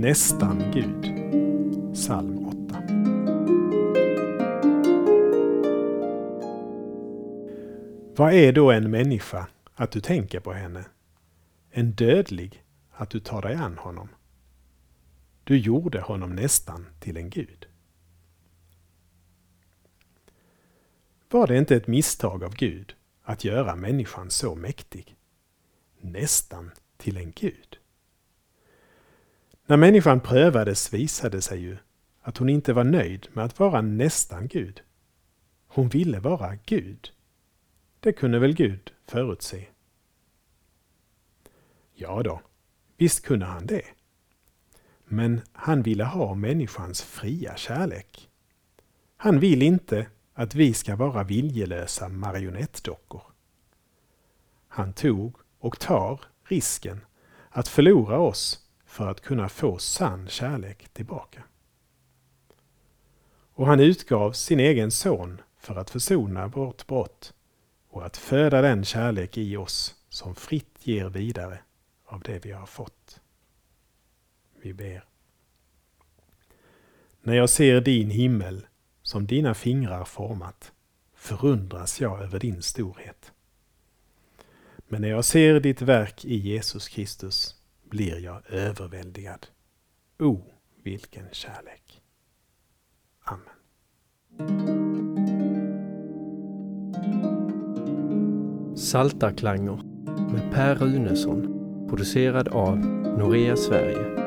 Nästan Gud. Psalm 8. Vad är då en människa att du tänker på henne? En dödlig att du tar dig an honom? Du gjorde honom nästan till en gud. Var det inte ett misstag av Gud att göra människan så mäktig? Nästan till en gud. När människan prövades visade sig ju att hon inte var nöjd med att vara nästan Gud. Hon ville vara Gud. Det kunde väl Gud förutse? Ja då, visst kunde han det. Men han ville ha människans fria kärlek. Han vill inte att vi ska vara viljelösa marionettdockor. Han tog och tar risken att förlora oss för att kunna få sann kärlek tillbaka. Och han utgav sin egen son för att försona vårt brott och att föda den kärlek i oss som fritt ger vidare av det vi har fått. Vi ber. När jag ser din himmel som dina fingrar format förundras jag över din storhet. Men när jag ser ditt verk i Jesus Kristus blir jag överväldigad. O, oh, vilken kärlek! Amen. Saltarklanger med Per Runesson producerad av Norea Sverige